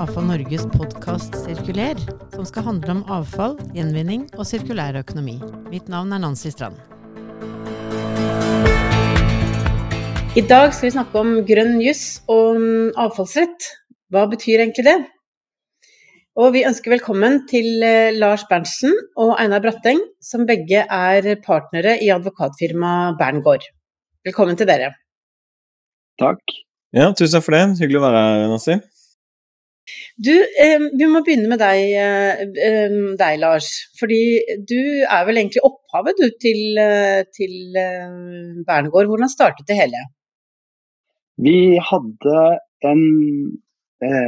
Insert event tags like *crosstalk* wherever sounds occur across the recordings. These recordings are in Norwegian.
AFA Norges podkast Sirkuler, som skal handle om avfall, gjenvinning og sirkulær økonomi. Mitt navn er Nancy Strand. I dag skal vi snakke om grønn juss og avfallsrett. Hva betyr egentlig det? Og vi ønsker velkommen til eh, Lars Berntsen og Einar Bratteng, som begge er partnere i advokatfirmaet Berngård. Velkommen til dere. Takk. Ja, tusen takk for det. Hyggelig å være her, Nancy. Du, vi må begynne med deg, eh, deg, Lars. Fordi du er vel egentlig opphavet du, til, eh, til eh, Bernegård. Hvordan startet det hele? Vi hadde, en,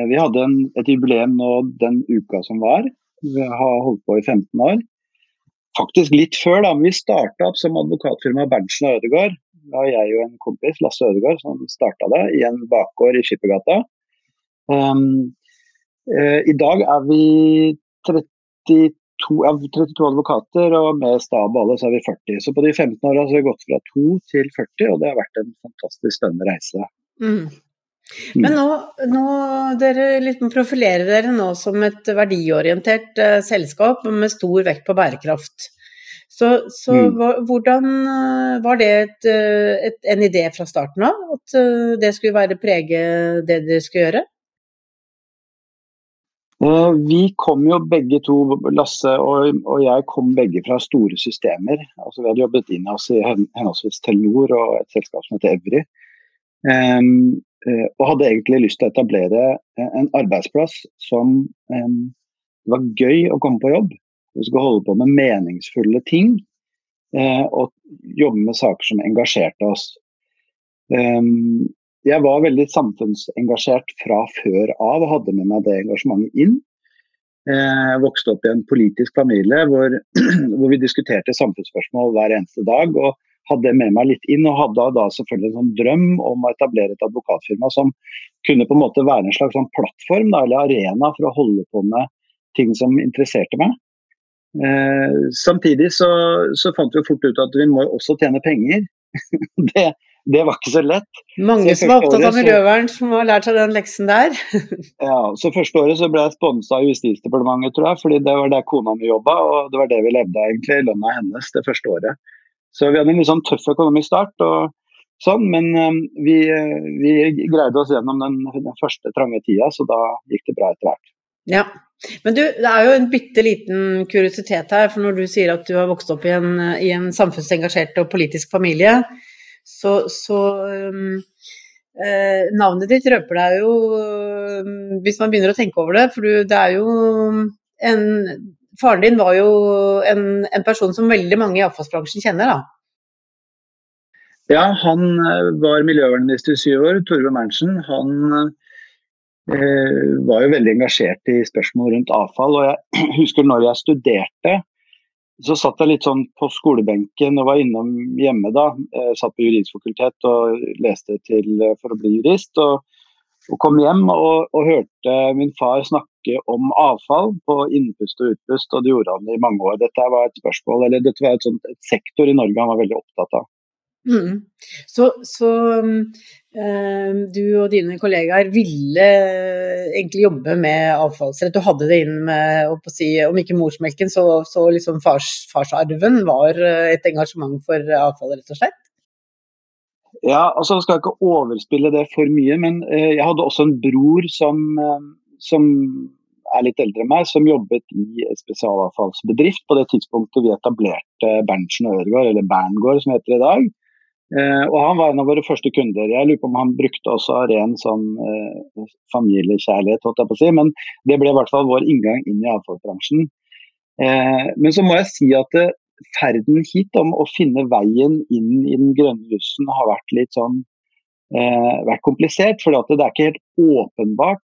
vi hadde en, et jubileum nå den uka som var. Vi har holdt på i 15 år. Faktisk litt før, da. Men vi starta opp som advokatfirma Berntsen og Ødegaard. Da har jeg og en kompis, Lasse Ødegaard, som starta det i en bakgård i Skippergata. Um, I dag er vi 32, ja, 32, advokater, og med stab og alle så er vi 40. Så på de 15 åra har vi gått fra 2 til 40, og det har vært en fantastisk spennende reise. Mm. mm. Men nå, nå dere liksom profilerer dere nå som et verdiorientert uh, selskap med stor vekt på bærekraft. Så, så mm. hvordan eh, var det et, eh, et, en idé fra starten av, at eh, det skulle være prege det dere skulle gjøre? Vi kom jo begge to, Lasse og, jeg, kom begge fra store systemer. Altså, vi hadde jobbet inn oss i henholdsvis Telenor og et selskap som heter Evry. Um, og hadde egentlig lyst til å etablere en arbeidsplass som um, var gøy å komme på jobb. Vi skulle holde på med meningsfulle ting uh, og jobbe med saker som engasjerte oss. Um, jeg var veldig samfunnsengasjert fra før av og hadde med meg det engasjementet inn. Eh, jeg vokste opp i en politisk familie hvor, *clears throat* hvor vi diskuterte samfunnsspørsmål hver eneste dag. og hadde med meg litt inn, og hadde da selvfølgelig en sånn drøm om å etablere et advokatfirma som kunne på en måte være en slags sånn plattform da, eller arena for å holde på med ting som interesserte meg. Eh, samtidig så, så, fant vi fort ut at vi må også tjene penger. *laughs* det, det, var ikke så lett. Mange som er opptatt av miljøvern som har lært seg den leksen der. *laughs* ja, så Første året så ble jeg sponsa av Justisdepartementet, tror jeg. fordi det var der kona mi jobba, og det var det vi levde av egentlig, lønna hennes det første året. Så vi hadde en litt sånn tøff økonomisk start. og sånn, Men um, vi, vi, greide oss gjennom den, den første trange tida, så da gikk det bra etter hvert. Ja, men du, det er jo en bitte liten kuriositet her. For når du sier at du har vokst opp i en, i en samfunnsengasjert og politisk familie, så, så um, eh, Navnet ditt røper deg jo um, hvis man begynner å tenke over det. For du, det er jo en Faren din var jo en, en person som veldig mange i avfallsbransjen kjenner, da? Ja, han eh, var miljøvernminister i syv år, Torve Merntzen. Han Eh, var jo veldig engasjert i spørsmål rundt avfall. og Jeg *clears throat* husker når jeg studerte, så satt jeg litt sånn på skolebenken og var innom hjemme da. Jeg satt på juridisk fakultet og leste til, for å bli jurist. Og, og kom hjem og, og, hørte min far snakke om avfall på innpust og utpust, og det gjorde han i mange år. Dette var et spørsmål, eller dette var et, sånt, et sektor i Norge han var veldig opptatt av. Mm. Så, så øh, du og dine kollegaer ville egentlig jobbe med avfallsrett. Du hadde det inn med, si, om ikke morsmelken, så, så liksom fars, farsarven var eh, et engasjement for avfall, rett og slett? Ja, altså jeg skal ikke overspille det for mye, men øh, jeg hadde også en bror som, som er litt eldre enn meg, som jobbet i spesialavfallsbedrift på det tidspunktet vi etablerte Berntsen og Ørgaard, eller Berngård som heter det i dag. Eh, og han var en av våre første kunder. Jeg lurer på om han brukte også av ren sånn eh, familiekjærlighet, holdt jeg på å si. Men det ble i hvert fall vår inngang inn i avfallsbransjen. Eh, men så må jeg si at ferden hit om å finne veien inn i den grønne russen har vært litt sånn vært komplisert. For det er ikke helt åpenbart.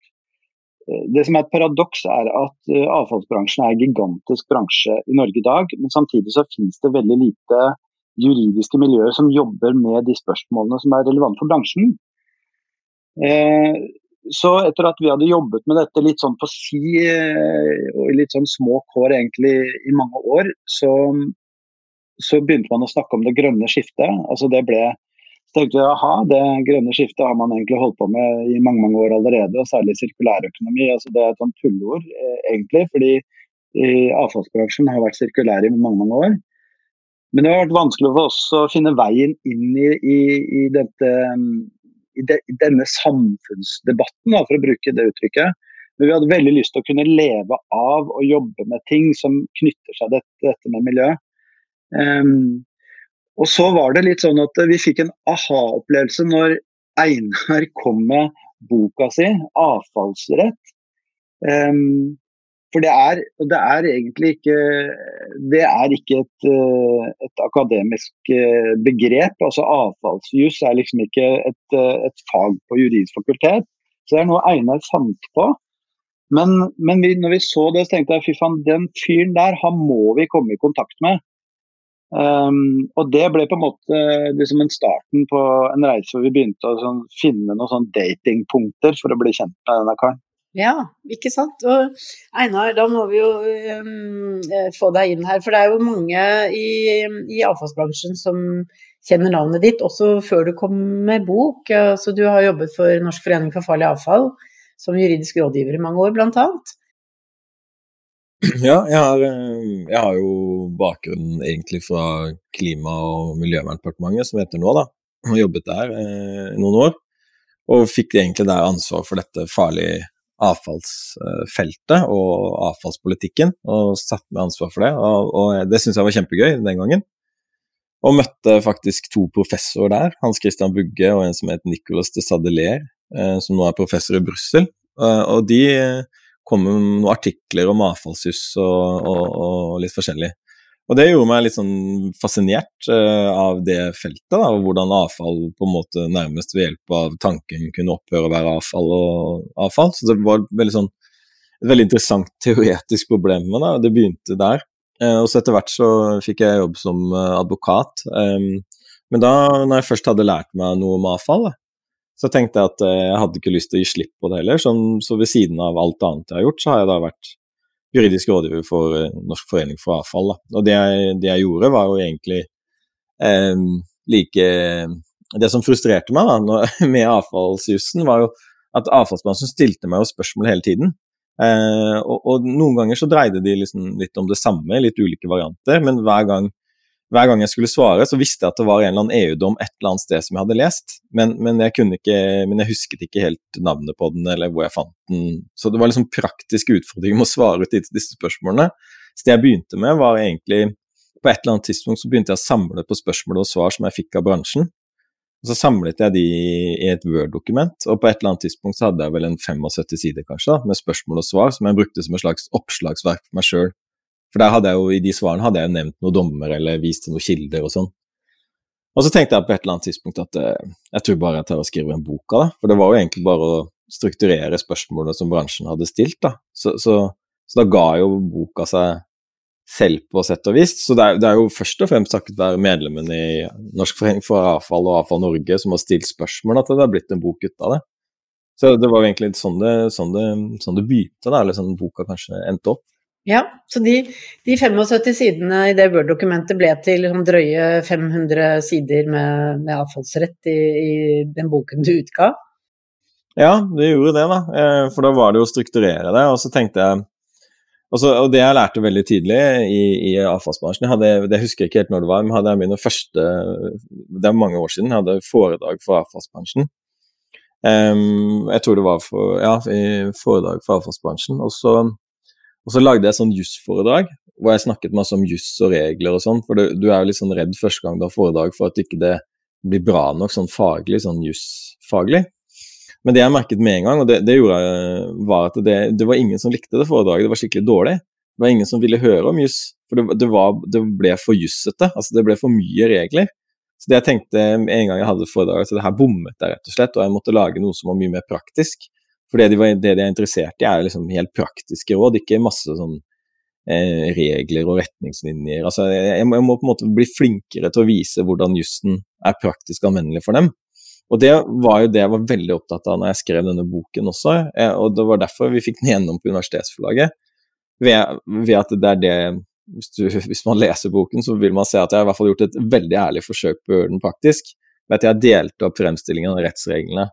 Det som er et paradoks, er at avfallsbransjen er en gigantisk bransje i Norge i dag. Men samtidig så finnes det veldig lite juridiske miljøer som jobber med de spørsmålene som er relevante for bransjen. Eh, så etter at vi hadde jobbet med dette litt sånn på si eh, og i litt sånn små kår egentlig i mange år, så, så, begynte man å snakke om det grønne skiftet. Altså det ble tenkte jeg aha, det grønne skiftet har man egentlig holdt på med i mange mange år allerede, og særlig sirkulærøkonomi. Altså det er et sånt tullord eh, egentlig, fordi avfallsbransjen har vært sirkulær i mange mange år. Men det har vært vanskelig for oss å finne veien inn i, i, i, dette, i, de, denne samfunnsdebatten, da, for å bruke det uttrykket. Men vi hadde veldig lyst til å kunne leve av og jobbe med ting som knytter seg til dette, dette med miljø. Um, og så var det litt sånn at vi fikk en aha-opplevelse når Einar kom med boka si, 'Avfallsrett'. Um, for det er, det er, egentlig ikke Det er ikke et, eh, et akademisk eh, begrep. altså Avfallsjus er liksom ikke et, eh, et, fag på juridisk fakultet. Så det er noe Einar fant på. Men, men vi, når vi så det, så tenkte jeg fy faen, den fyren der, han må vi komme i kontakt med. Um, og det ble på en måte liksom en starten på en reise hvor vi begynte å sånn, finne noen sånn datingpunkter for å bli kjent med denne karen. Ja, ikke sant. Og Einar, da må vi jo um, få deg inn her. For det er jo mange i, i avfallsbransjen som kjenner navnet ditt, også før du kom med bok. Altså, du har jobbet for Norsk forening for farlig avfall som juridisk rådgiver i mange år, bl.a. Ja, jeg har, eh, jeg har, jo bakgrunnen egentlig fra Klima- og miljøverndepartementet, som heter nå, da. Og jobbet der eh, noen år, og fikk egentlig der ansvar for dette farlige avfallsfeltet og avfallspolitikken, og satt med ansvar for det. Og, og det syns jeg var kjempegøy den gangen. Og møtte faktisk to professorer der, Hans Christian Bugge og en som het Nicolas de Sadelier, eh, som nå er professor i Brussel. Eh, og de kom med noen artikler om avfallshus og, og, og litt forskjellig. Og det gjorde meg litt sånn fascinert uh, av det feltet, da, og hvordan avfall på en måte nærmest ved hjelp av tanken kunne opphøre å være avfall og avfall. Så det var veldig sånn, et veldig interessant teoretisk problem med det, og det begynte der. Uh, og så etter hvert så fikk jeg jobb som uh, advokat. Um, men da når jeg først hadde lært meg noe om avfall, da, så tenkte jeg at jeg hadde ikke lyst til å gi slipp på det heller. Så, så ved siden av alt annet jeg har gjort, så har jeg da vært juridisk rådgiver for eh, Norsk forening for avfall. Da. Og det jeg, det jeg, gjorde, var jo egentlig eh, like Det som frustrerte meg da, når, *laughs* med avfallsjussen, var jo at avfallsbransjen stilte meg jo spørsmål hele tiden. Eh, og, og, noen ganger så dreide de liksom litt om det samme, litt ulike varianter, men hver gang hver gang jeg skulle svare, så visste jeg at det var en eller annen EU-dom et eller annet sted som jeg hadde lest, men, men, jeg ikke, men, jeg husket ikke helt navnet på den eller hvor jeg fant den. Så det var liksom praktiske utfordringer med å svare ut disse spørsmålene. Så det jeg begynte med, var egentlig På et eller annet tidspunkt så begynte jeg å samle på spørsmål og svar som jeg fikk av bransjen. Og så samlet jeg de i et Word-dokument, og på et eller annet tidspunkt så hadde jeg vel en 75 sider kanskje, med spørsmål og svar som jeg brukte som et slags oppslagsverk for meg sjøl for der hadde jeg jo, i de svarene hadde jeg jo nevnt noen dommer eller vist til noen kilder og sånn. Og så tenkte jeg på et eller annet tidspunkt at eh, jeg tror bare jeg tar og skriver en bok av det. For det var jo egentlig bare å strukturere spørsmålene som bransjen hadde stilt, da. Så, så, så da ga jo boka seg selv på sett og vis. Så det er, det er, jo først og fremst takket være medlemmene i Norsk forening for avfall og Avfall Norge som har stilt spørsmål at det har blitt en bok ut av det. Så det var jo egentlig sånn det, sånn det, sånn det begynte, da, eller sånn boka kanskje endte opp. Ja, så de, de 75 sidene i det Word-dokumentet ble til sånn drøye 500 sider med, med avfallsrett i, i, den boken du utga? Ja, det gjorde det, da. Eh, for da var det jo å strukturere det. Og så tenkte jeg også, Og det jeg lærte veldig tidlig i, i avfallsbransjen hadde, Det husker jeg ikke helt når det var, men hadde jeg mine første Det er mange år siden jeg hadde foredrag for avfallsbransjen. Um, jeg tror det var for, ja, foredrag for avfallsbransjen. Og så og så lagde jeg sånn jussforedrag hvor jeg snakket masse om juss og regler og sånn, for du, du, er jo litt sånn redd første gang du har foredrag for at ikke det blir bra nok sånn faglig, sånn jussfaglig. Men det jeg merket med en gang, og det, det gjorde jeg, var at det, det, var ingen som likte det foredraget, det var skikkelig dårlig. Det var ingen som ville høre om juss, for det, det, var, det ble for jussete. Altså det ble for mye regler. Så det jeg tenkte en gang jeg hadde foredraget, at det her bommet jeg rett og slett, og jeg måtte lage noe som var mye mer praktisk. For det de, var, det de er interessert i, er liksom helt praktiske råd, ikke masse sånn eh, regler og retningslinjer. Altså, jeg, jeg, må på en måte bli flinkere til å vise hvordan jussen er praktisk anvendelig for dem. Og det var jo det jeg var veldig opptatt av når jeg skrev denne boken også, eh, og det var derfor vi fikk den gjennom på universitetsforlaget. Ved, ved at det er det hvis, du, hvis, man leser boken, så vil man se at jeg har i hvert fall gjort et veldig ærlig forsøk på å gjøre den praktisk. vet jeg har delt opp fremstillingen av rettsreglene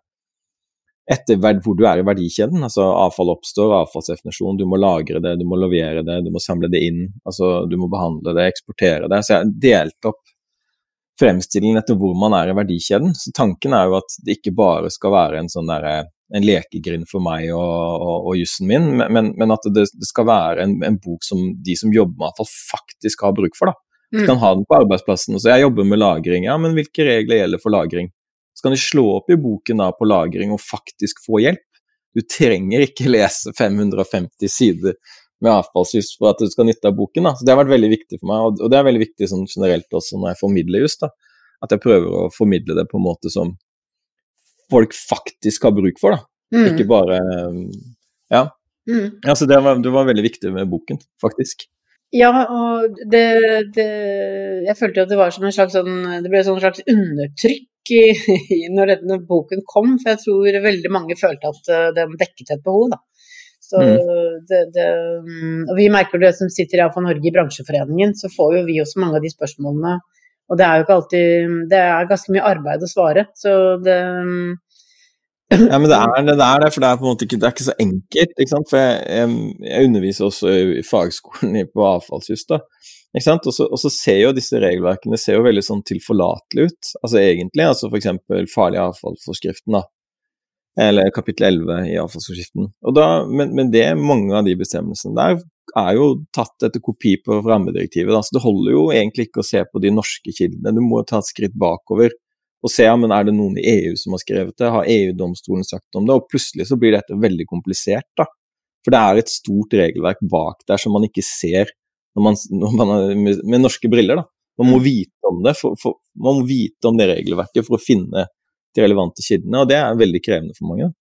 etter hvor du er i verdikjeden. altså Avfall oppstår, avfallsdefinisjon, du må lagre det, du må levere det, du må samle det inn. altså Du må behandle det, eksportere det. Så jeg har delt opp fremstillingen etter hvor man er i verdikjeden. Så tanken er jo at det ikke bare skal være en sånn derre en lekegrind for meg og, og, og jussen min, men, men at det, det, skal være en, en, bok som de som jobber med avfall faktisk har bruk for. da. Du mm. kan ha den på arbeidsplassen. Så jeg jobber med lagring. Ja, men hvilke regler gjelder for lagring? Så kan du slå opp i boken da på lagring og faktisk få hjelp. Du trenger ikke lese 550 sider med avfallshus for at du skal nytte av boken. Da. Så Det har vært veldig viktig for meg, og det er veldig viktig sånn generelt også når jeg formidler just. da. At jeg prøver å formidle det på en måte som folk faktisk har bruk for. da. Mm. Ikke bare Ja. Mm. Altså det, var, det var veldig viktig med boken, faktisk. Ja, og det, det, Jeg følte jo at det var som en slags sånn Det ble en slags undertrykk *laughs* i, når denne boken kom, for jeg tror veldig mange følte at eh, den dekket et behov. da. Så mm. det, det, mm, og vi merker det som sitter i AFA Norge i bransjeforeningen, så får jo vi også mange av de spørsmålene. Og det er jo ikke alltid Det er ganske mye arbeid å svare, så det mm, ja, men det er det, er det, for det er på en måte ikke, det er ikke så enkelt. ikke? For jeg, jeg, jeg underviser også i fagskolen på avfallshus. da, ikke sant? Og så, og så ser jo disse regelverkene ser jo veldig sånn tilforlatelige ut, altså egentlig. altså F.eks. farlig avfallsforskriften, da. Eller kapittel 11 i avfallsforskriften. Og da, men, men det, mange av de bestemmelsene der er jo tatt etter kopi på rammedirektivet. Da. Så det holder jo egentlig ikke å se på de norske kildene, du må ta et skritt bakover og se ja, men er det noen i EU som har skrevet det, har EU-domstolen sagt om det? Og plutselig så blir dette veldig komplisert, da. For det er et stort regelverk bak der som man ikke ser når man, når man er med, med, norske briller. da. Man må mm. vite om det, for, for, man må vite om det regelverket for å finne de relevante kildene, og det er veldig krevende for mange.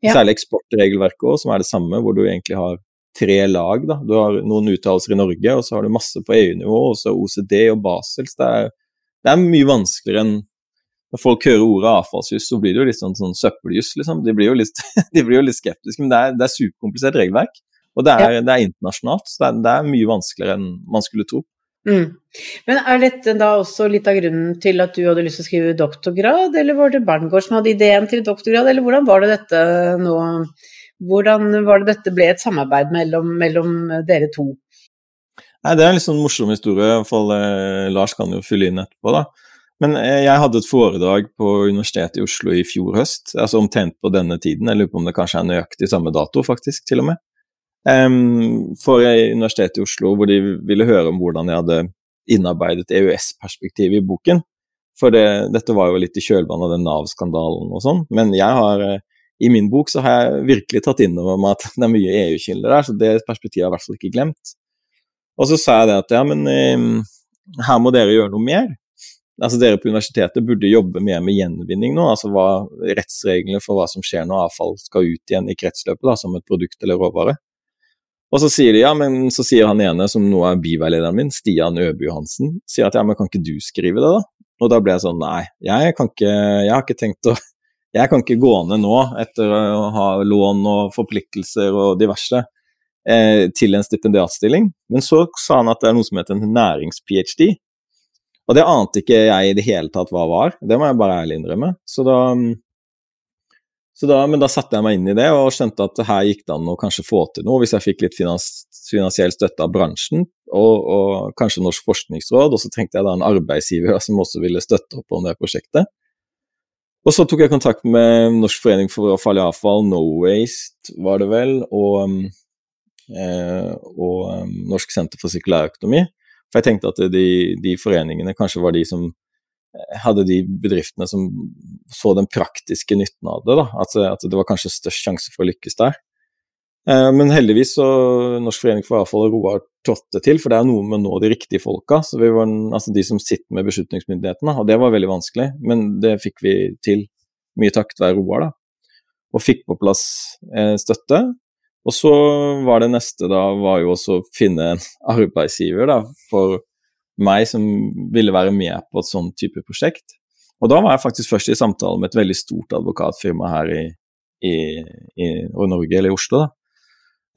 Ja. Særlig eksportregelverket òg, som er det samme, hvor du egentlig har tre lag. da. Du har noen uttalelser i Norge, og så har du masse på EU-nivå, og så OCD og Basels. Det er, det er mye vanskeligere enn når folk hører ordet avfallshus, så blir det jo litt sånn, sånn søppeljuss, liksom. De blir jo litt, *laughs* blir jo litt skeptiske, men det er, det er superkomplisert regelverk. Og det er, ja. det er internasjonalt, så det er, det er, mye vanskeligere enn man skulle tro. Mm. Men er dette da også litt av grunnen til at du hadde lyst til å skrive doktorgrad, eller var det Berngård som hadde ideen til doktorgrad, eller hvordan var det dette nå Hvordan var det dette ble et samarbeid mellom, mellom dere to? Nei, Det er en litt sånn morsom historie, i hvert eh, Lars kan jo fylle inn etterpå. da. Men eh, jeg hadde et foredrag på Universitetet i Oslo i fjor høst, altså omtrent på denne tiden. Jeg lurer på om det kanskje er nøyaktig samme dato, faktisk, til og med. Um, for Universitetet i Oslo, hvor de ville høre om hvordan jeg hadde innarbeidet EØS-perspektivet i boken. For det, dette var jo litt i kjølvannet av den Nav-skandalen og sånn. Men jeg har, eh, i min bok så har jeg virkelig tatt inn over meg at *laughs* det er mye EU-kilder der, så det perspektivet har jeg i hvert fall ikke glemt. Og så sa jeg det at ja, men um, her må dere gjøre noe mer altså Dere på universitetet burde jobbe mer med gjenvinning nå, altså hva rettsreglene for hva som skjer når avfall skal ut igjen i kretsløpet da, som et produkt eller råvare. Og så sier de ja, men så sier han ene, som nå er biveilederen min, Stian Øby Johansen, sier at ja, men kan ikke du skrive det, da? Og da ble jeg sånn nei, jeg kan ikke, jeg har ikke tenkt å Jeg kan ikke gå ned nå etter å ha lån og forpliktelser og diverse eh, til en stipendiatstilling. Men så sa han at det er noe som heter en nærings-ph.d., og det ante ikke jeg i det hele tatt hva var, det må jeg bare ærlig innrømme. Så da, så da, men da satte jeg meg inn i det og skjønte at her gikk det an å kanskje få til noe hvis jeg fikk litt finans, finansiell støtte av bransjen og, og, kanskje Norsk forskningsråd, og så trengte jeg da en arbeidsgiver som også ville støtte opp om det prosjektet. Og så tok jeg kontakt med Norsk forening for farlig avfall, No Waste var det vel, og, eh, og Norsk senter for sirkulærøkonomi. For jeg tenkte at de, de, foreningene kanskje var de som eh, hadde de bedriftene som så den praktiske nytten av det. da, At, at det var kanskje størst sjanse for å lykkes der. Eh, men heldigvis så Norsk forening for avfall og Roar trådte til, for det er noe med å nå de riktige folka. så vi var altså De som sitter med beslutningsmyndighetene, og det var veldig vanskelig. Men det fikk vi til, mye takket være Roar, da. Og fikk på plass eh, støtte. Og så var det neste da var jo også å finne en *laughs* arbeidsgiver da, for meg som ville være med på et sånn type prosjekt. Og da var jeg faktisk først i samtale med et veldig stort advokatfirma her i, i, i Norge, eller i Oslo. da.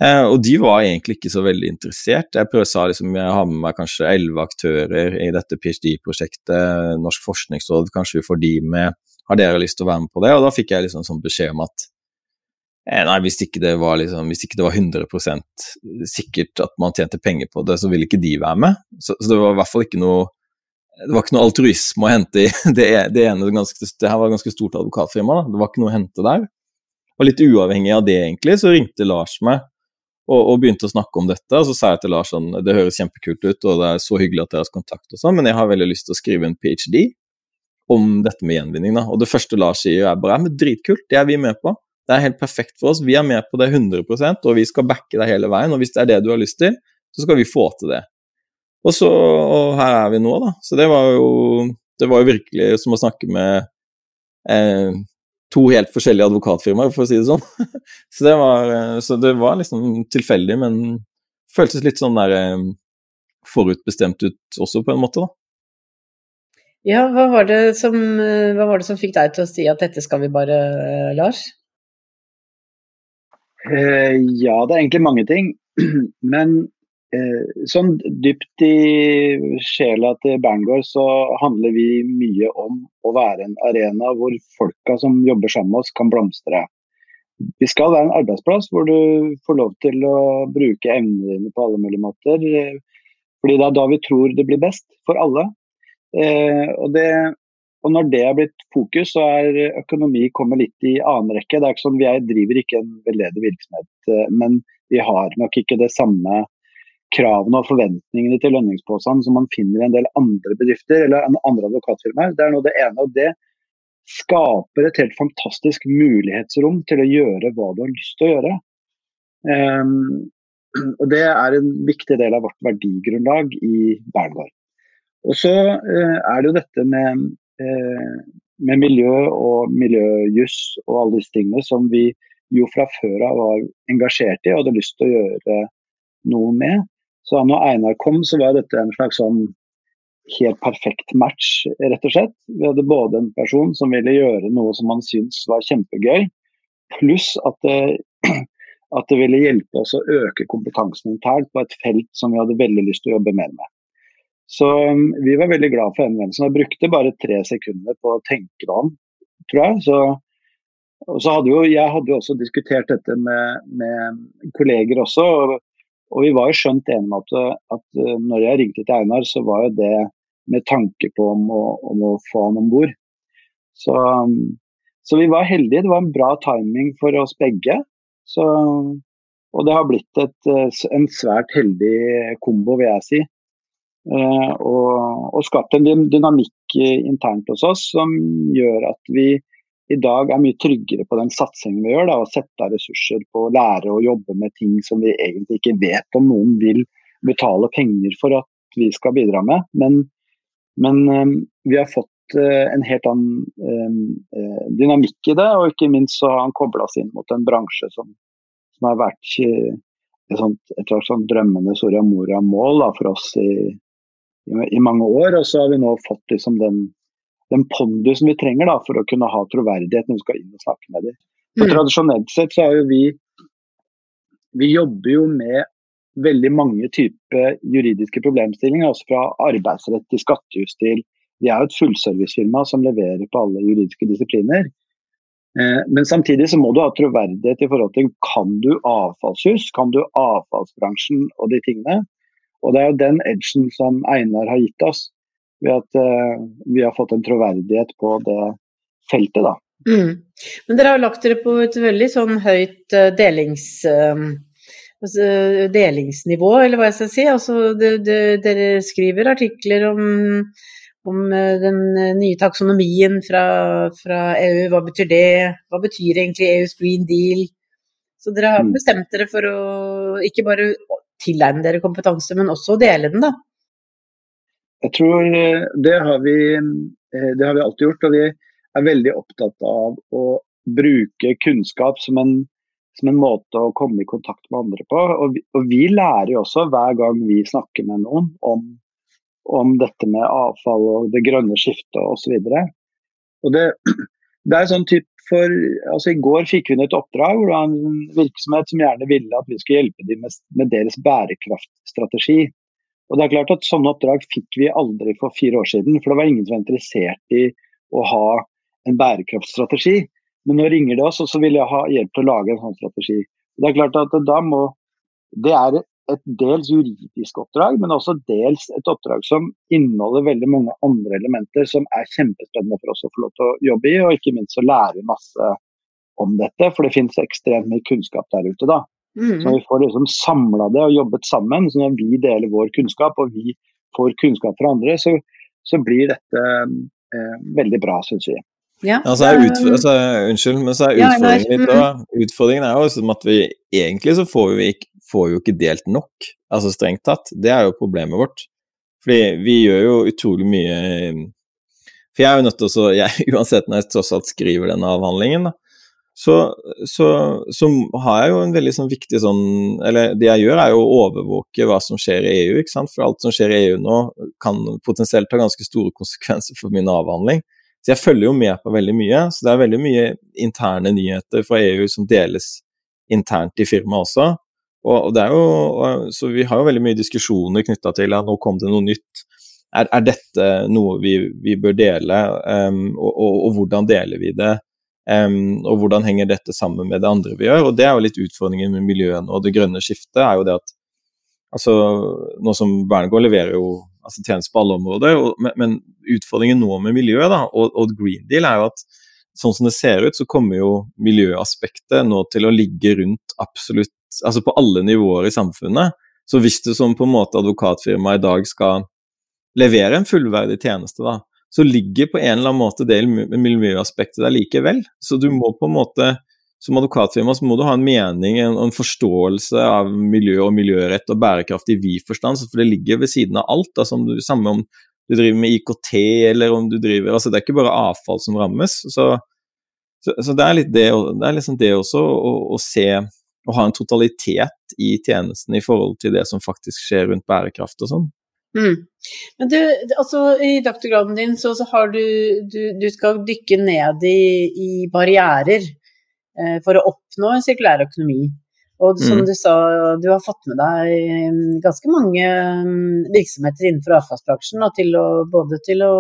Eh, og de var egentlig ikke så veldig interessert. Jeg prøvde sa liksom, jeg har med meg kanskje elleve aktører i dette PhD-prosjektet, Norsk forskningsråd, kanskje vi får de med, har dere lyst til å være med på det? Og da fikk jeg liksom sånn beskjed om at nei, hvis ikke, det var liksom, hvis ikke det var 100% sikkert at man tjente penger på det, så ville ikke de være med. Så, så det var i hvert fall ikke noe det var ikke noe altruisme å hente i *laughs* det, det ene ganske, det her var et ganske stort advokatfirma. Da. Det var ikke noe å hente der. Og litt uavhengig av det, egentlig, så ringte Lars meg og, og, begynte å snakke om dette. Og så sa jeg til Lars sånn Det høres kjempekult ut, og det er så hyggelig at dere har kontakt, og sånn, men jeg har veldig lyst til å skrive en ph.d. om dette med gjenvinning. da. Og det første Lars sier, er bare men dritkult, det er vi med på. Det er helt perfekt for oss. Vi er med på det 100% og vi skal backe deg hele veien. Og hvis det er det du har lyst til, så skal vi få til det. Og så og her er vi nå, da. Så det var jo, det var jo virkelig som å snakke med eh, to helt forskjellige advokatfirmaer, for å si det sånn. *laughs* så, det var, eh, så det var liksom tilfeldig, men føltes litt sånn der eh, forutbestemt ut også, på en måte, da. Ja, hva var, som, eh, hva var, det som, fikk deg til å si at dette skal vi bare, Lars? Eh, ja, det er egentlig mange ting. *clears throat* Men Eh, sånn dypt i sjela til Berngård så handler vi mye om å være en arena hvor folka som jobber sammen med oss, kan blomstre. Vi skal være en arbeidsplass hvor du får lov til å bruke evnene dine på alle mulige måter. Eh, fordi det er da vi tror det blir best for alle. Eh, og, det, og når det er blitt fokus, så er økonomi kommet litt i annen rekke. Det er ikke sånn, Vi driver ikke en veldedig virksomhet, men vi har nok ikke det samme kravene og forventningene til lønningsposene som man finner i en del andre bedrifter eller andre advokatfirmaer. Det er nå det ene. og det skaper et helt fantastisk mulighetsrom til å gjøre hva du har lyst til å gjøre. Um, *clears throat* og Det er en viktig del av vårt verdigrunnlag i Berngård. Og så uh, er det jo dette med, med miljø og miljøjuss og alle disse tingene som vi jo fra før av var engasjert i og hadde lyst til å gjøre noe med. Så når Einar kom, så var dette en slags sånn helt perfekt match, rett og slett. Vi hadde både en person som ville gjøre noe som han syntes var kjempegøy, pluss at det, *clears throat* at det ville hjelpe oss å øke kompetansen internt på et felt som vi hadde veldig lyst til å jobbe mer med. Så um, vi var veldig glad for henvendelsen. Jeg brukte bare tre sekunder på å tenke meg om, tror jeg. Så, så hadde jo, jeg hadde jo også diskutert dette med, med kolleger også. og og vi var jo skjønt enige om at, at eh, når jeg ringte til Einar, så var jo det med tanke på om å, om å få han om bord. Så, så, vi var heldige. Det var en bra timing for oss begge. Så, og det har blitt et, en svært heldig kombo, vil jeg si. Eh, og, og skapt en dynamikk internt hos oss som gjør at vi i dag er mye tryggere på den satsingen vi gjør. Da, og sette ressurser på å lære å jobbe med ting som vi egentlig ikke vet om noen vil betale penger for at vi skal bidra med. Men, men um, vi har fått en helt annen dynamikk i det, og ikke minst så har han kobla oss inn mot en bransje som, som har vært et, sånt, et slags sånn drømmende Soria Moria-mål for oss i, i, mange år. Og så har vi nå fått liksom den den pondusen vi trenger da, for å kunne ha troverdighet når vi skal inn og snakke med dem. For mm. Tradisjonelt sett så har jo vi Vi jobber jo med veldig mange typer juridiske problemstillinger, også fra arbeidsrett til skattejus til Vi er jo et fullservicefirma som leverer på alle juridiske disipliner. Eh, men samtidig så må du ha troverdighet i forhold til kan du avfallshus, kan du avfallsbransjen og de tingene. Og det er jo den edgen som Einar har gitt oss ved at uh, vi har fått en troverdighet på det feltet, da. Mm. Men dere har lagt dere på et veldig sånn høyt uh, delings, uh, delingsnivå, eller hva jeg skal si. Altså, det, det, dere skriver artikler om, om den nye taksonomien fra, fra, EU. Hva betyr det? Hva betyr egentlig EUs green deal? Så dere har mm. bestemt dere for å ikke bare tilegne dere kompetanse, men også dele den, da. Jeg tror eh, det har, vi, eh, det har vi alltid gjort. Og vi er veldig opptatt av å bruke kunnskap som en, som en måte å komme i kontakt med andre på. Og vi, og vi lærer jo også hver gang vi snakker med noen om, om dette med avfall og det grønne skiftet osv. Og, og det, det er sånn typ for, altså I går fikk inn et oppdrag hvor det var en virksomhet som gjerne ville at vi skulle hjelpe dem med, med deres bærekraftstrategi. Og det er klart at Sånne oppdrag fikk vi aldri for fire år siden, for det var ingen som var interessert i å ha en bærekraftstrategi. Men nå ringer det oss, og så vil jeg ha hjelp til å lage en sånn strategi. Det er klart at da må, det er et dels juridisk oppdrag, men også dels et oppdrag som inneholder veldig mange andre elementer som er kjempespennende for oss å få lov til å jobbe i, og ikke minst så lærer vi masse om dette, for det finnes ekstremt mye kunnskap der ute. da. Mm. Så vi får liksom samla det og jobbet sammen, så når vi deler vår kunnskap og vi får kunnskap fra andre, så, så blir dette eh, veldig bra, syns vi. Ja. Altså, altså, unnskyld, men så er utfordringen litt da, Utfordringen er jo som at vi egentlig så får vi ikke får jo ikke delt nok, altså strengt tatt. Det er jo problemet vårt. Fordi vi gjør jo utrolig mye For jeg er jo nødt til å *laughs* jeg, Uansett når jeg tross alt skriver denne avhandlingen, da, så, så, så, har jeg jo en veldig sånn viktig sånn Eller det jeg gjør, er jo å overvåke hva som skjer i EU, ikke sant. For alt som skjer i EU nå, kan potensielt ha ganske store konsekvenser for min avhandling. Så jeg følger jo med på veldig mye. Så det er veldig mye interne nyheter fra EU som deles internt i firmaet også. Og, det er jo, så vi har jo veldig mye diskusjoner knytta til at nå kom det noe nytt. Er, er dette noe vi, vi bør dele, um, og, og, og, hvordan deler vi det? Um, og hvordan henger dette sammen med det andre vi gjør? Og Det er jo litt utfordringen med miljøene og det grønne skiftet. er jo det at altså, Nå som Berngård leverer jo altså, tjenester på alle områder, og, men, men, utfordringen nå med miljøet da, og, og Green Deal er jo at sånn som det ser ut, så kommer jo miljøaspektet nå til å ligge rundt absolutt Altså på alle nivåer i samfunnet. Så hvis du som på en måte advokatfirma i dag skal levere en fullverdig tjeneste, da, så ligger på en eller annen måte det miljøaspektet der likevel. Så du må på en måte som advokatfirma så må du ha en mening, en, en forståelse av miljø og miljørett og bærekraft i vid forstand, for det ligger ved siden av alt. Da, som du, samme om du driver med IKT, eller om du driver altså Det er ikke bare avfall som rammes. Så, så, så det er litt det, det, er liksom det også, å, å se og ha en totalitet i tjenesten i forhold til det som faktisk skjer rundt bærekraft og sånn. Mm. Men du, altså i doktorgraden din så, så har du, du, du skal dykke ned i, i barrierer for å oppnå en sirkulær økonomi. Og som mm. du sa, du har fått med deg mm, ganske mange mm, virksomheter innenfor avfallsbransjen, til å, både til å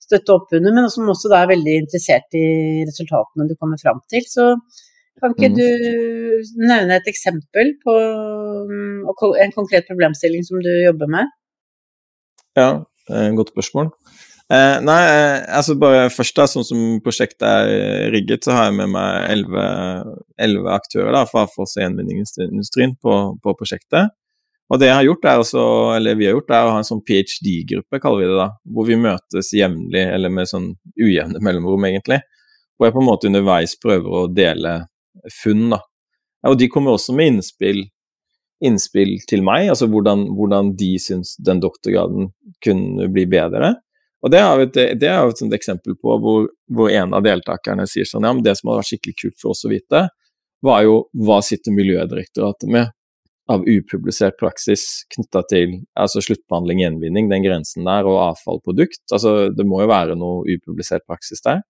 støtte opp under, men som også er veldig interessert i resultatene du kommer fram til. Så kan ikke mm. du nevne et eksempel på en konkret problemstilling som du jobber med? Ja, godt spørsmål. Eh, nei, eh, altså bare først da, sånn som prosjektet er rigget, så har jeg med meg elleve aktører da, fra Foss gjenvinningsindustrien på, på, prosjektet. Og det jeg har gjort er også, eller vi har gjort er å ha en sånn ph.d.-gruppe, kaller vi det da, hvor vi møtes jevnlig, eller med sånn ujevne *laughs* mellomrom, egentlig. Hvor jeg på en måte underveis prøver å dele funn. da. Og de kommer også med innspill, innspill til meg, altså hvordan, hvordan de syns den doktorgraden kunne bli bedre. Og Det er er et, et eksempel på hvor, hvor, en av deltakerne sier sånn ja, men det som hadde vært skikkelig kult for oss å vite, var jo hva sitter Miljødirektoratet med av upublisert praksis knytta til altså sluttbehandling, gjenvinning, den grensen der, og avfallprodukt. Altså, det må jo være noe upublisert praksis der.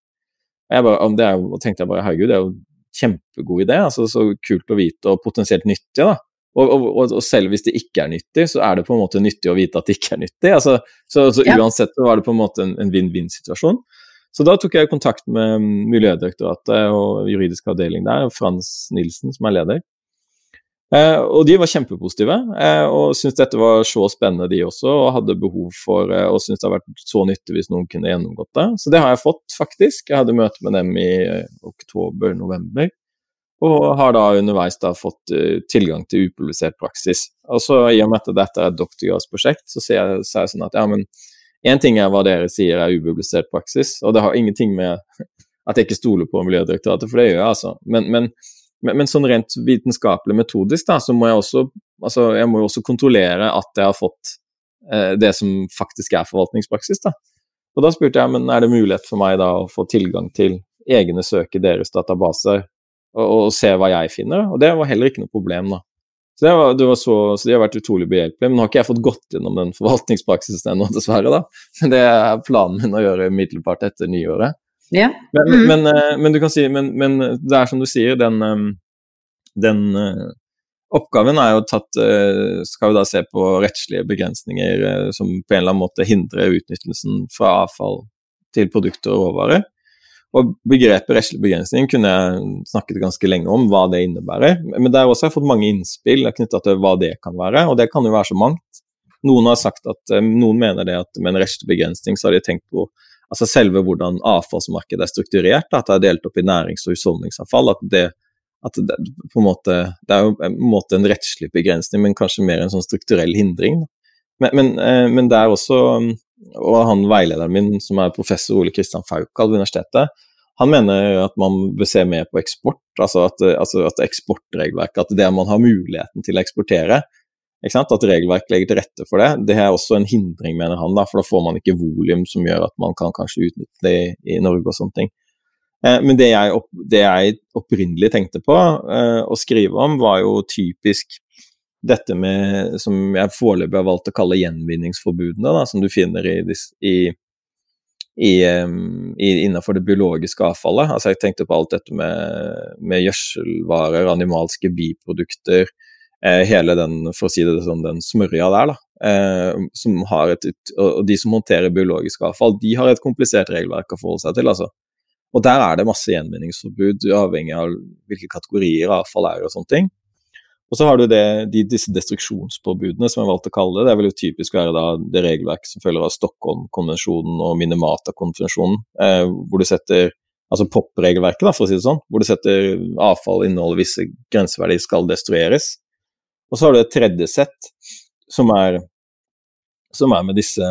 Jeg bare, det er, tenkte jeg bare herregud, det er jo kjempegod idé. altså Så kult å vite og potensielt nyttig. da. Og, og, og, selv hvis det ikke er nyttig, så er det på en måte nyttig å vite at det ikke er nyttig. Altså, så, så ja. uansett så var det på en måte en vinn-vinn-situasjon. Så da tok jeg kontakt med Miljødirektoratet og juridisk avdeling der, Frans Nilsen som er leder. Eh, og de var kjempepositive eh, og syntes dette var så spennende, de også, og hadde behov for eh, og syntes det hadde vært så nyttig hvis noen kunne gjennomgått det. Så det har jeg fått, faktisk. Jeg hadde møte med dem i eh, oktober-november og har da underveis da fått uh, tilgang til upublisert praksis. Og så I og med at dette er et doktorgradsprosjekt, så sier jeg, så jeg sånn at ja, men én ting er hva dere sier er upublisert praksis, og det har ingenting med *laughs* at jeg ikke stoler på Miljødirektoratet, for det gjør jeg altså. Men, men, men, men sånn rent vitenskapelig metodisk, da, så må jeg også altså jeg må også kontrollere at jeg har fått eh, det som faktisk er forvaltningspraksis. da. Og da spurte jeg men er det mulighet for meg da å få tilgang til egne søk i deres databaser og, og, se hva jeg finner. Og det var heller ikke noe problem, da. Så, det var, det var så, så, de har vært utrolig behjelpelige. Men nå har ikke jeg fått gått gjennom den forvaltningspraksisen ennå, dessverre. da. Men det er planen min å gjøre umiddelbart etter nyåret. Ja. Men, Mm. men, eh, men du kan si men, men det er som du sier, den, eh, den eh, oppgaven er jo tatt Skal vi da se på rettslige begrensninger som på en eller annen måte hindrer utnyttelsen fra avfall til produkter og råvarer. Og begrepet rettslig begrensning kunne jeg snakket ganske lenge om, hva det innebærer. Men der også har jeg fått mange innspill knytta til hva det kan være, og det kan jo være så mangt. Noen har sagt at eh, noen mener det at med en rettslig begrensning så har de tenkt på altså selve hvordan avfallsmarkedet er strukturert, at det er delt opp i nærings- og husholdningsavfall. At det, at det, på en måte, det er jo på en måte en rettslig begrensning, men kanskje mer en sånn strukturell hindring. Men, men, eh, men det er også Og han veilederen min, som er professor Ole Kristian Faukal ved universitetet, han mener at man bør se mer på eksport, altså at, altså at eksportregelverket, at det man har muligheten til å eksportere? At regelverk legger til rette for det. Det er også en hindring, mener han, da, for da får man ikke volum som gjør at man kan kanskje utnytte det i, i Norge og sånne ting. Eh, men det jeg, opp, det jeg, opprinnelig tenkte på eh, å skrive om, var jo typisk dette med som jeg foreløpig har valgt å kalle gjenvinningsforbudene, da, som du finner i, i, i, innenfor det biologiske avfallet. Altså jeg tenkte på alt dette med, med gjødselvarer, animalske biprodukter, eh, hele den, for å si det sånn, den smørja der, da. Eh, som har et, og de som håndterer biologisk avfall, de har et komplisert regelverk å forholde seg til. altså. Og der er det masse gjenvinningsforbud, avhengig av hvilke kategorier avfall er og sånne ting. Og så har du det, de, disse destruksjonspåbudene, som jeg valgte å kalle det. Det vil jo typisk å være det regelverket som følger av Stockholm-konvensjonen og Minimata-konvensjonen, eh, hvor du setter altså POP-regelverket, for å si det sånn, hvor du setter avfall inneholder visse grenseverdier skal destrueres. Og så har du et tredje sett, som er, som er med disse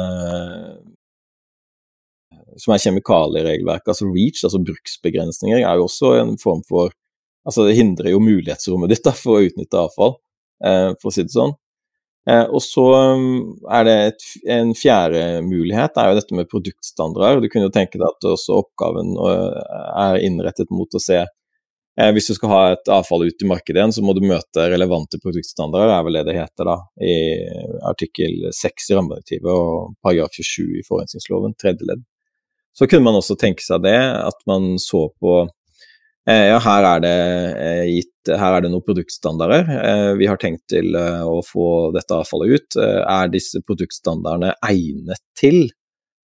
som er kjemikalieregelverket, altså REACH, altså bruksbegrensninger, er jo også en form for Altså det hindrer jo mulighetsrommet ditt da, for å utnytte avfall, eh, for å si det sånn. Eh, og så er det et, en fjerde mulighet, det er jo dette med produktstandarder. Du kunne jo tenke deg at også oppgaven er innrettet mot å se eh, Hvis du skal ha et avfall ut i markedet igjen, så må du møte relevante produktstandarder, er vel det det heter da, i artikkel 6 i rammedirektivet og paragraf 27 i forurensningsloven, tredje ledd. Så kunne man også tenke seg det, at man så på ja, her er det gitt her er det noen produktstandarder. Vi har tenkt til å få dette avfallet ut. Er disse produktstandardene egnet til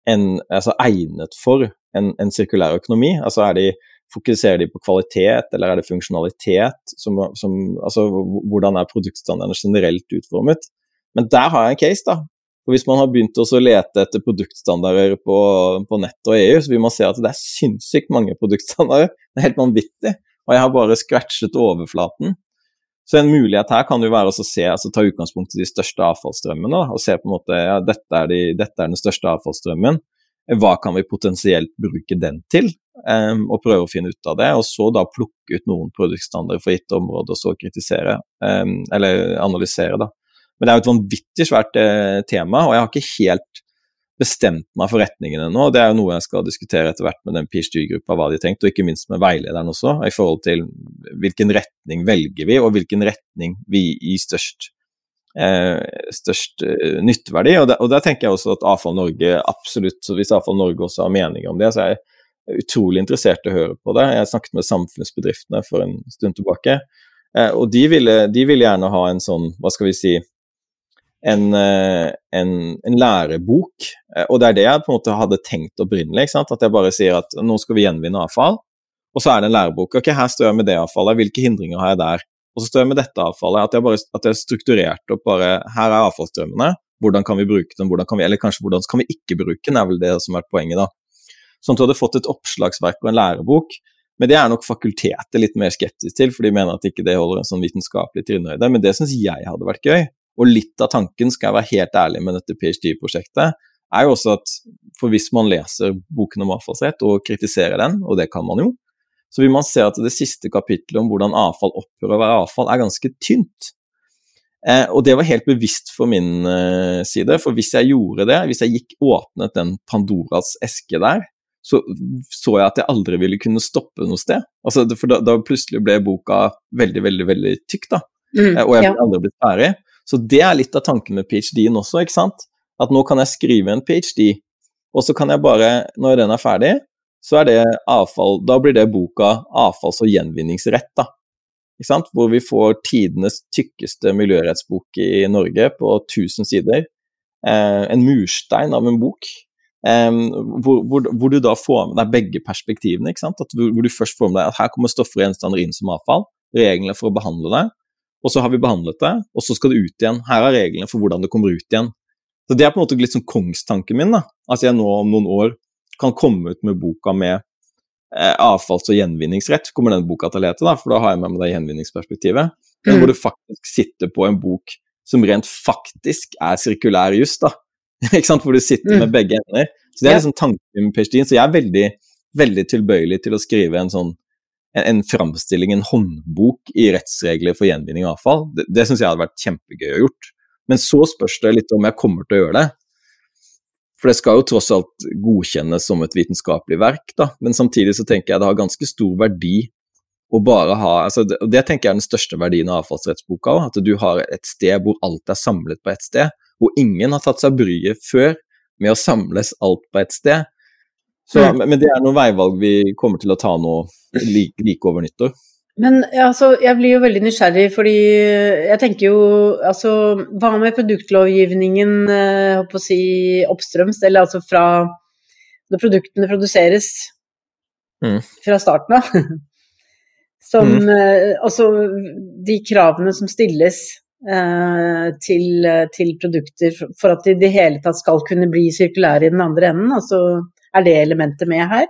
en, altså egnet for en, en sirkulær økonomi? Altså de, fokuserer de på kvalitet, eller er det funksjonalitet? Som, som, altså hvordan er produktstandardene generelt utformet? Men der har jeg en case, da. For Hvis man har begynt å lete etter produktstandarder på, på nett og EU, så vil man se at det er sinnssykt mange produktstandarder. Det er helt vanvittig. Og jeg har bare scratchet overflaten. Så en mulighet her kan jo være å se, altså ta utgangspunkt i de største avfallsstrømmene. Og se på en måte ja, dette er, de, dette er den største avfallsstrømmen. Hva kan vi potensielt bruke den til? Um, og prøve å finne ut av det. Og så da plukke ut noen produktstandarder for gitte områder, og så kritisere, um, eller analysere, da. Men det er jo et vanvittig svært eh, tema, og jeg har ikke helt bestemt meg for retningen ennå. Det er jo noe jeg skal diskutere etter hvert med den PhD-gruppa, hva de har tenkt, og ikke minst med veilederen også, i forhold til hvilken retning velger vi, og hvilken retning vi gir størst, eh, størst eh, nytteverdi. Og, der, og der tenker jeg også at Avfall Norge absolutt, så hvis Avfall Norge også har meninger om det, så er jeg utrolig interessert i å høre på det. Jeg snakket med samfunnsbedriftene for en stund tilbake, eh, og de ville, de ville gjerne ha en sånn, hva skal vi si, en, en, en, lærebok. Og det er det jeg på en måte hadde tenkt opprinnelig. At jeg bare sier at nå skal vi gjenvinne avfall, og så er det en lærebok. Ok, her står jeg med det avfallet, hvilke hindringer har jeg der? Og så står jeg med dette avfallet. At jeg bare at jeg strukturert opp bare Her er avfallsstrømmene, hvordan kan vi bruke dem, kan vi, eller kanskje hvordan kan vi ikke bruke den, er vel det som vært poenget, da. Sånn at du hadde fått et oppslagsverk og en lærebok. Men det er nok fakultetet litt mer skeptisk til, for de mener at ikke det holder en sånn vitenskapelig trinnhøyde. Men det syns jeg hadde vært gøy. Og litt av tanken, skal jeg være helt ærlig med dette ph.d.-prosjektet, er jo også at for hvis man leser boken om avfallsrett og kritiserer den, og det kan man jo, så vil man se at det siste kapittelet om hvordan avfall opphører å være avfall, er ganske tynt. Eh, og det var helt bevisst for min eh, side, for hvis jeg gjorde det, hvis jeg gikk åpnet den Pandoras eske der, så så jeg at jeg aldri ville kunne stoppe noe sted. Altså, for da, da plutselig ble boka veldig, veldig, veldig tykk, da. Mm, eh, og jeg ville aldri blitt ferdig. Så det er litt av tanken med ph.d.-en også, ikke sant. At nå kan jeg skrive en ph.d., og så kan jeg bare, når den er ferdig, så er det avfall Da blir det boka 'Avfalls- og gjenvinningsrett', da. Ikke sant? Hvor vi får tidenes tykkeste miljørettsbok i Norge på 1000 sider. Eh, en murstein av en bok. Eh, hvor, hvor, hvor, du da får med deg begge perspektivene. ikke sant? At, hvor, du først får med deg at her kommer stoffer og gjenstander inn som avfall. Reglene for å behandle det. Og så har vi behandlet det, og så skal det ut igjen. Her er reglene for hvordan det kommer ut igjen. Så Det er på en måte litt sånn kongstanken min. da. At jeg nå om noen år kan komme ut med boka med eh, avfalls- og gjenvinningsrett, kommer den boka til å lete, da, for da har jeg med meg det gjenvinningsperspektivet. Men mm. hvor du faktisk sitter på en bok som rent faktisk er sirkulær juss, da. *laughs* ikke sant? Hvor du sitter mm. med begge ender. Så det er liksom tanken med Pestin. Så jeg er veldig, veldig tilbøyelig til å skrive en sånn en, framstilling, en håndbok i rettsregler for gjenvinning av avfall. Det, det syns jeg hadde vært kjempegøy å gjort. Men så spørs det litt om jeg kommer til å gjøre det. For det skal jo tross alt godkjennes som et vitenskapelig verk, da. Men samtidig så tenker jeg det har ganske stor verdi å bare ha altså det, det tenker jeg er den største verdien av avfallsrettsboka òg. At du har et sted hvor alt er samlet på ett sted. Hvor ingen har tatt seg bryet før med å samles alt på ett sted. Så, mm. Men det er noen veivalg vi kommer til å ta nå like, like over nyttår. Men altså, jeg blir jo veldig nysgjerrig, fordi jeg tenker jo altså, Hva med produktlovgivningen eh, å si, oppstrøms, eller altså fra når produktene produseres mm. fra starten av? *laughs* Som mm. eh, Altså de kravene som stilles eh, til, til, produkter for at de i det hele tatt skal kunne bli sirkulære i den andre enden. Altså, er det elementet med her?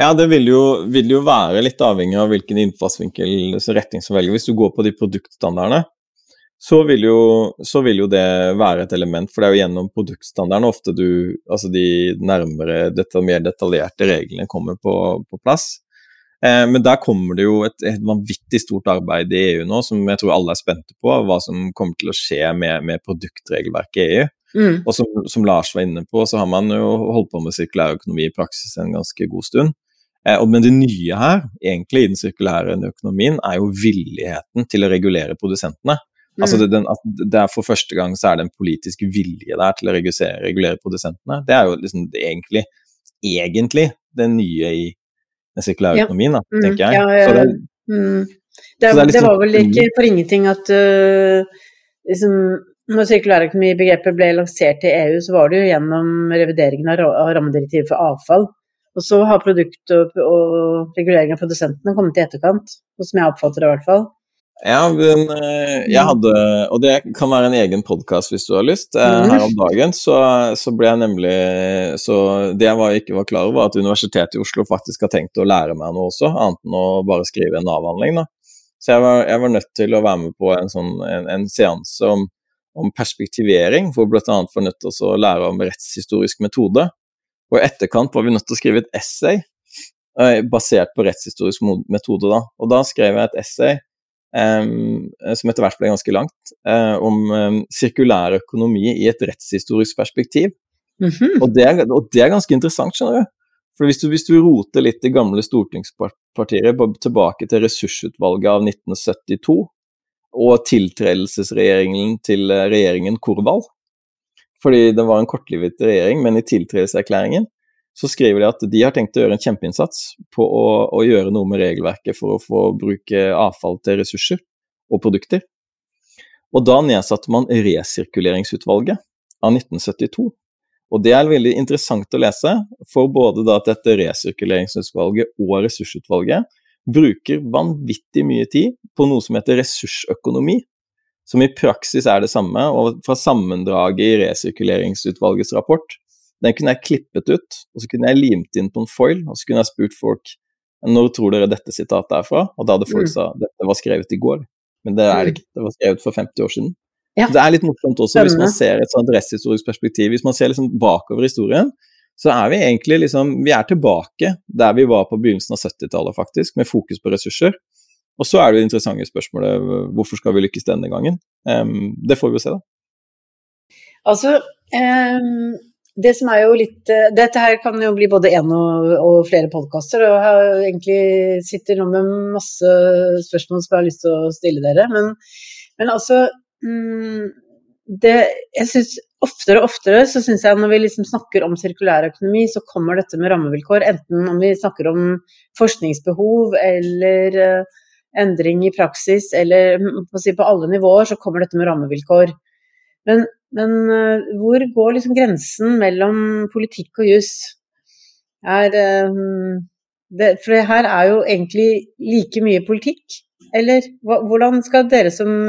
Ja, det vil jo, vil jo, være litt avhengig av hvilken innfallsvinkel retning som velger. Hvis du går på de produktstandardene, så vil, jo, så vil jo det være et element. For det er jo gjennom produktstandardene ofte du Altså de nærmere, dette, mer detaljerte reglene kommer på, på plass. Eh, men der kommer det jo et, et, vanvittig stort arbeid i EU nå, som jeg tror alle er spente på. Hva som kommer til å skje med, med produktregelverket i EU. Mm. Og som, som, Lars var inne på, så har man jo holdt på med sirkulær økonomi i praksis en ganske god stund. Eh, men det nye her, egentlig i den sirkulære økonomien, er jo villigheten til å regulere produsentene. Mm. Altså det, den, det, er For første gang så er det en politisk vilje der til å regulere, regulere produsentene. Det er jo liksom det egentlig, egentlig det nye i den sirkulære ja. økonomien, da, mm. tenker jeg. Ja, ja, det, mm. det, liksom, det, var vel ikke for ingenting at uh, liksom, når sirkulærøkonomibegrepet ble lansert i EU, så var det jo gjennom revideringen av rammedirektivet for avfall og så har produkt og, og regulering av produsentene kommet i etterkant, som jeg oppfatter det i hvert fall. Ja, men eh, jeg hadde, og det kan være en egen podkast hvis du har lyst. Eh, mm. Her om dagen så, så, ble jeg nemlig Så det jeg var, ikke var klar over, var at Universitetet i Oslo faktisk har tenkt å lære meg noe også, annet enn å bare skrive en avhandling. da. Så jeg var, jeg var, nødt til å være med på en, sånn, en, en seanse om, om perspektivering, hvor vi bl.a. var nødt til å lære om rettshistorisk metode. Og i etterkant var vi nødt til å skrive et essay eh, basert på rettshistorisk metode. Da. Og da skrev jeg et essay um, som etter hvert ble ganske langt, uh, om um, sirkulær økonomi i et rettshistorisk perspektiv. Mm -hmm. og, det er, og, det er, ganske interessant, skjønner du. For hvis du, hvis du roter litt i gamle stortingspartier tilbake til ressursutvalget av 1972 og tiltredelsesregjeringen til regjeringen Korvald, fordi det var en kortlivet regjering, men i tiltredelseserklæringen så skriver de at de har tenkt å gjøre en kjempeinnsats på å, å, gjøre noe med regelverket for å få bruke avfall til ressurser og produkter. Og da nedsatte man Resirkuleringsutvalget av 1972. Og det er veldig interessant å lese, for både at dette Resirkuleringsutvalget og Ressursutvalget bruker vanvittig mye tid på noe som heter ressursøkonomi, som i praksis er det samme. Og fra sammendraget i resirkuleringsutvalgets rapport, den kunne jeg klippet ut, og så kunne jeg limt inn på en foil, og så kunne jeg spurt folk når tror dere dette sitatet er fra? Og da hadde folk mm. sa dette var skrevet i går. Men det er det mm. ikke, det var skrevet for 50 år siden. Ja. Det er litt morsomt også hvis man ser et sånt resthistorisk perspektiv. Hvis man ser liksom bakover historien, så er vi egentlig liksom Vi er tilbake der vi var på begynnelsen av 70-tallet, faktisk, med fokus på ressurser. Og så er det jo interessante spørsmålet hvorfor skal vi lykkes denne gangen? Um, det får vi jo se, da. Altså, um, det som er jo litt uh, Dette her kan jo bli både én og, og, flere podkaster, og jeg egentlig sitter nå med masse spørsmål som jeg har lyst til å stille dere. Men, men altså um, det, jeg synes oftere og oftere så syns jeg når vi liksom snakker om sirkulærøkonomi, så kommer dette med rammevilkår. Enten om vi snakker om forskningsbehov eller uh, endring i praksis, eller på, si, på, alle nivåer så kommer dette med rammevilkår. Men, men uh, hvor går liksom grensen mellom politikk og uh, det, for det her er jo egentlig like mye politikk, eller hvordan skal dere som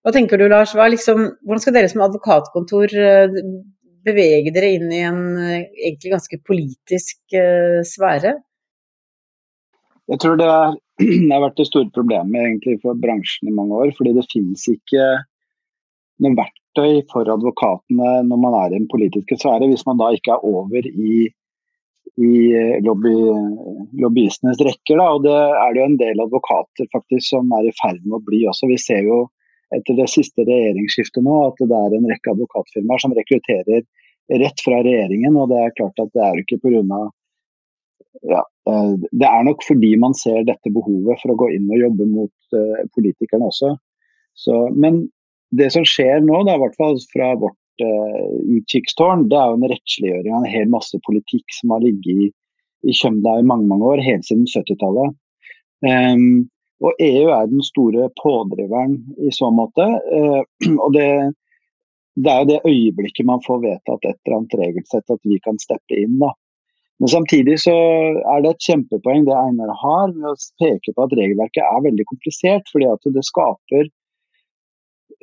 hva tenker du, Lars? Liksom, hvordan skal dere som advokatkontor eh, bevege dere inn i en eh, egentlig ganske politisk uh, sfære? Jeg tror det, er, *clears throat* det, har vært det store problemet egentlig for bransjen i mange år. Fordi det finnes ikke noen verktøy for advokatene når man er i en politisk sfære, hvis man da ikke er over i, i lobby, lobbyistenes rekker. Da. Og det er det jo en del advokater faktisk som er i ferd med å bli også. Vi ser jo etter det siste regjeringsskiftet nå at det er en rekke advokatfirmaer som rekrutterer rett fra regjeringen. Og det er klart at det er ikke pga. Ja, eh, det er nok fordi man ser dette behovet for å gå inn og jobbe mot uh, politikerne også. Så, men det som skjer nå, da, i hvert fall fra vårt uh, utkikkstårn, det er jo en rettsliggjøring av en hel masse politikk som har ligget i, i kjømda i mange mange år, helt siden 70-tallet. Um, ehm, og EU er den store pådriveren i så måte. Eh, og det, det er jo det øyeblikket man får vedtatt et eller annet regelsett at vi kan steppe inn. da. Men samtidig så er det et kjempepoeng det Einar har med å peke på at regelverket er veldig komplisert. fordi at det skaper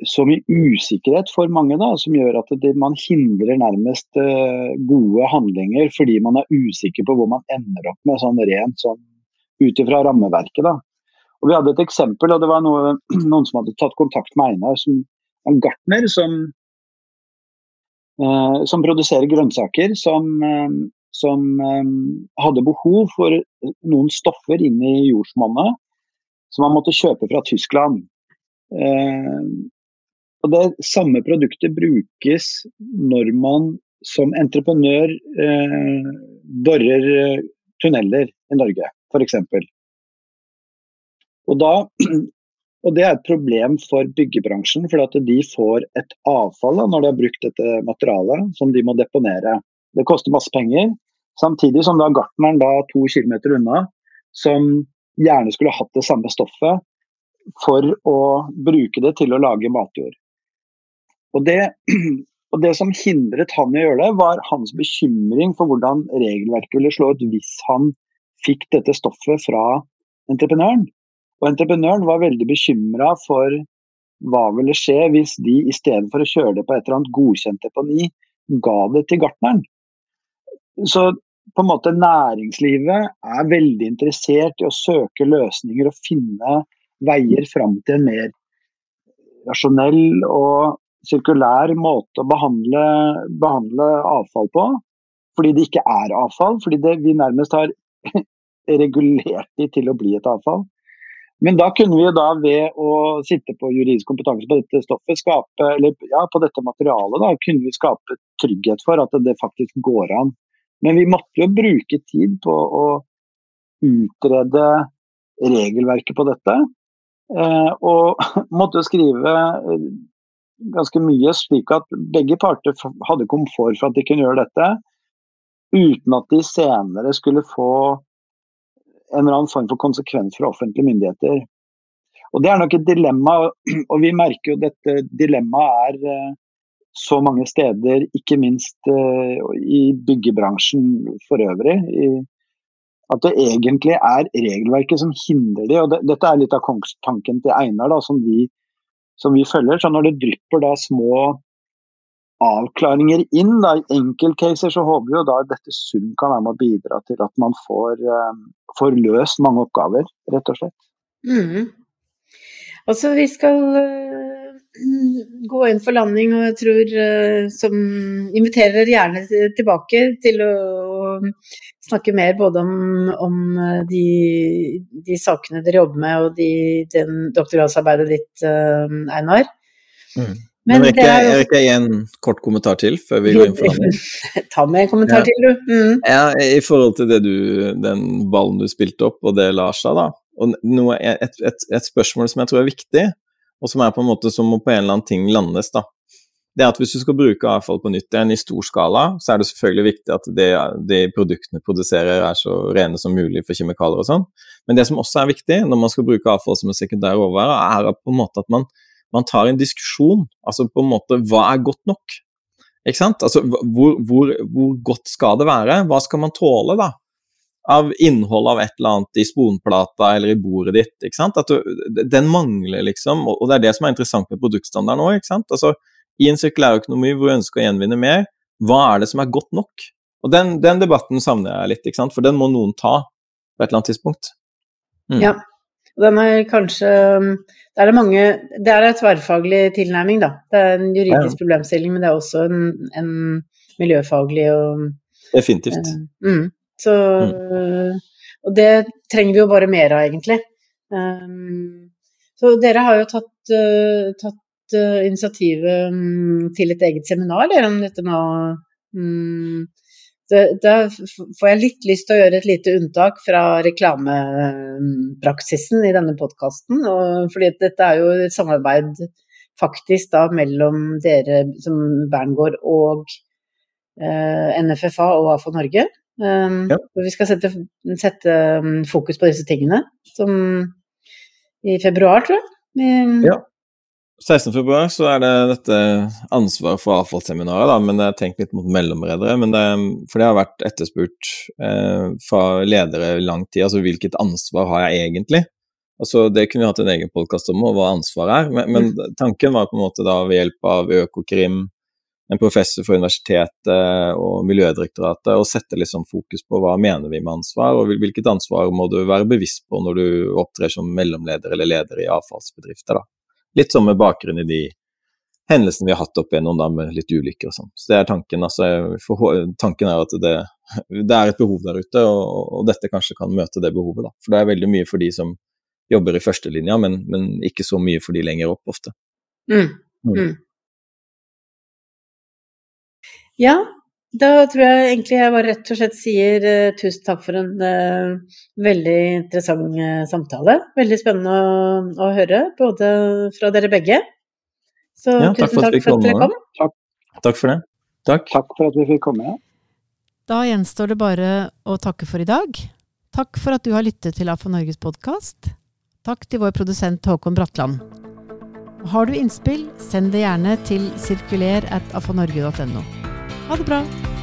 så mye usikkerhet for mange da, som gjør at det, man hindrer nærmest uh, gode handlinger fordi man er usikker på hvor man ender opp med sånn rent sånn ut ifra rammeverket. da. Og Vi hadde et eksempel, og det var noe, *clears throat* noen som hadde tatt kontakt med Einar, som en gartner som, eh, som produserer grønnsaker, som, eh, som eh, hadde behov for noen stoffer inn i jordsmonnet som man måtte kjøpe fra Tyskland. Uh, og Det samme produktet brukes når man som entreprenør borer tunneler i Norge, f.eks. Og, da, *clears throat* og Det er et problem for byggebransjen, for at de får et avfall da, når de har brukt dette materialet, som de må deponere. Det koster masse penger. Samtidig som da gartneren da to kilometer unna, som gjerne skulle hatt det samme stoffet for å bruke det til å lage matjord. Og det, *clears throat* og det som hindret han i å gjøre det, var hans bekymring for hvordan regelverket ville slå ut hvis han fikk dette stoffet fra entreprenøren. Og entreprenøren var veldig bekymra for hva ville skje hvis de i stedet for å kjøre det på et eller annet godkjent deponi, ga det til gartneren. Så på en måte næringslivet er veldig interessert i å søke løsninger og finne veier fram til en mer rasjonell og sirkulær måte å behandle, behandle avfall på. Fordi det ikke er avfall, fordi det, vi nærmest har *laughs* regulert de til å bli et avfall. Men da kunne vi da ved å sitte på juridisk kompetanse på dette stoffet, skape, eller ja, på dette materialet, da, kunne vi skape trygghet for at det faktisk går an. Men vi måtte jo bruke tid på å utrede regelverket på dette. Eh, og *laughs* måtte skrive eh, ganske mye slik at begge parter hadde komfort for at de kunne gjøre dette, uten at de senere skulle få en eller annen form for konsekvens for offentlige myndigheter. Og Det er nok et dilemma, *clears throat* og vi merker jo dette dilemmaet er eh, så mange steder, ikke minst eh, i byggebransjen for øvrig. At det egentlig er regelverket som hindrer de, og Dette er litt av kongstanken til Einar da, som vi, som vi følger. så Når det drypper da små avklaringer inn. Da. I enkeltcaser så håper vi jo da at dette sum kan være med å bidra til at man får, uh, får løst mange oppgaver, rett og slett. Mm. Altså, vi skal uh, gå inn for landing, og jeg tror uh, som inviterer gjerne tilbake til å, snakke mer både om, om de, de, sakene dere jobber med og de, den doktorgradsarbeidet ditt, Einar. Mm. Men, Men rekker, jeg rekker en kort kommentar til før vi går inn for *laughs* landing? Ta med en kommentar ja. til, du. Mm. Ja, I forhold til du, den ballen du spilte opp, og det Lars sa, da. Og noe, et, et, et, spørsmål som jeg tror er viktig, og som er på en måte som må på en eller annen ting landes, da. det er at hvis du skal bruke avfall på nytt igjen i stor skala, så er det selvfølgelig viktig at det, de produktene produserer er så rene som mulig for kjemikalier og sånn. Men det som også er viktig når man skal bruke avfall som en sekundær råvare, er på en måte at man, man, tar en diskusjon. Altså på en måte hva er godt nok? Ikke sant? Altså hvor, hvor, hvor godt skal det være? Hva skal man tåle, da? av innhold av et eller annet i sponplata eller i bordet ditt. ikke sant? Du, den mangler, liksom. Og det er det som er interessant med produktstandarden òg. Altså, I en sirkulærøkonomi hvor vi ønsker å gjenvinne mer, hva er det som er godt nok? Og Den, den debatten savner jeg litt, ikke sant? for den må noen ta på et eller annet tidspunkt. Mm. Ja, den er kanskje Det er mange Det er en tverrfaglig tilnærming, da. Det er en juridisk ja. problemstilling, men det er også en, en miljøfaglig og Definitivt. Uh, mm. Så, mm. Og det trenger vi jo bare mer av, egentlig. Um, så dere har jo tatt, uh, tatt uh, initiativet um, til et eget seminar dere, om dette nå. Um, da får jeg litt lyst til å gjøre et lite unntak fra reklamepraksisen i denne podkasten. Fordi dette er jo et samarbeid faktisk da mellom dere som Berngård og eh, NFFA og AFA Norge. Um, ja. Vi skal sette, sette, um, fokus på disse tingene som i februar, tror jeg. Vi, ja. 16. februar så er det dette ansvaret for avfallsseminaret, da, men det er tenkt litt mot mellomredere. Men det, for det har vært etterspurt eh, fra ledere i lang tid, altså hvilket ansvar har jeg egentlig? Altså, det kunne vi hatt en egen podkast om, og hva ansvaret er. Men, men mm. tanken var på en måte da ved hjelp av Økokrim, en professor for universitetet og Miljødirektoratet og sette liksom fokus på hva mener vi med ansvar, og hvilket ansvar må du være bevisst på når du opptrer som mellomleder eller leder i avfallsbedrifter. Da. Litt sånn med bakgrunn i de hendelsene vi har hatt opp igjennom da, med litt ulykker og sånn. Så det er tanken. Altså, tanken er at det, det, er et behov der ute, og, og, dette kanskje kan møte det behovet. Da. For det er veldig mye for de som jobber i førstelinja, men, men ikke så mye for de lenger opp ofte. Mm. Mm. mm. Ja, da tror jeg egentlig jeg bare rett og slett sier uh, tusen takk for en uh, veldig interessant uh, samtale. Veldig spennende å, å, høre, både fra dere begge. Så ja, tusen takk for, takk for at dere kom. Takk. takk. for det. Takk. Takk for at vi fikk komme. Da gjenstår det bare å takke for i dag. Takk for at du har lyttet til AFO Norges podkast. Takk til vår produsent Håkon Bratland. Har du innspill, send det gjerne til sirkuler at afanorge.no. Ha det bra!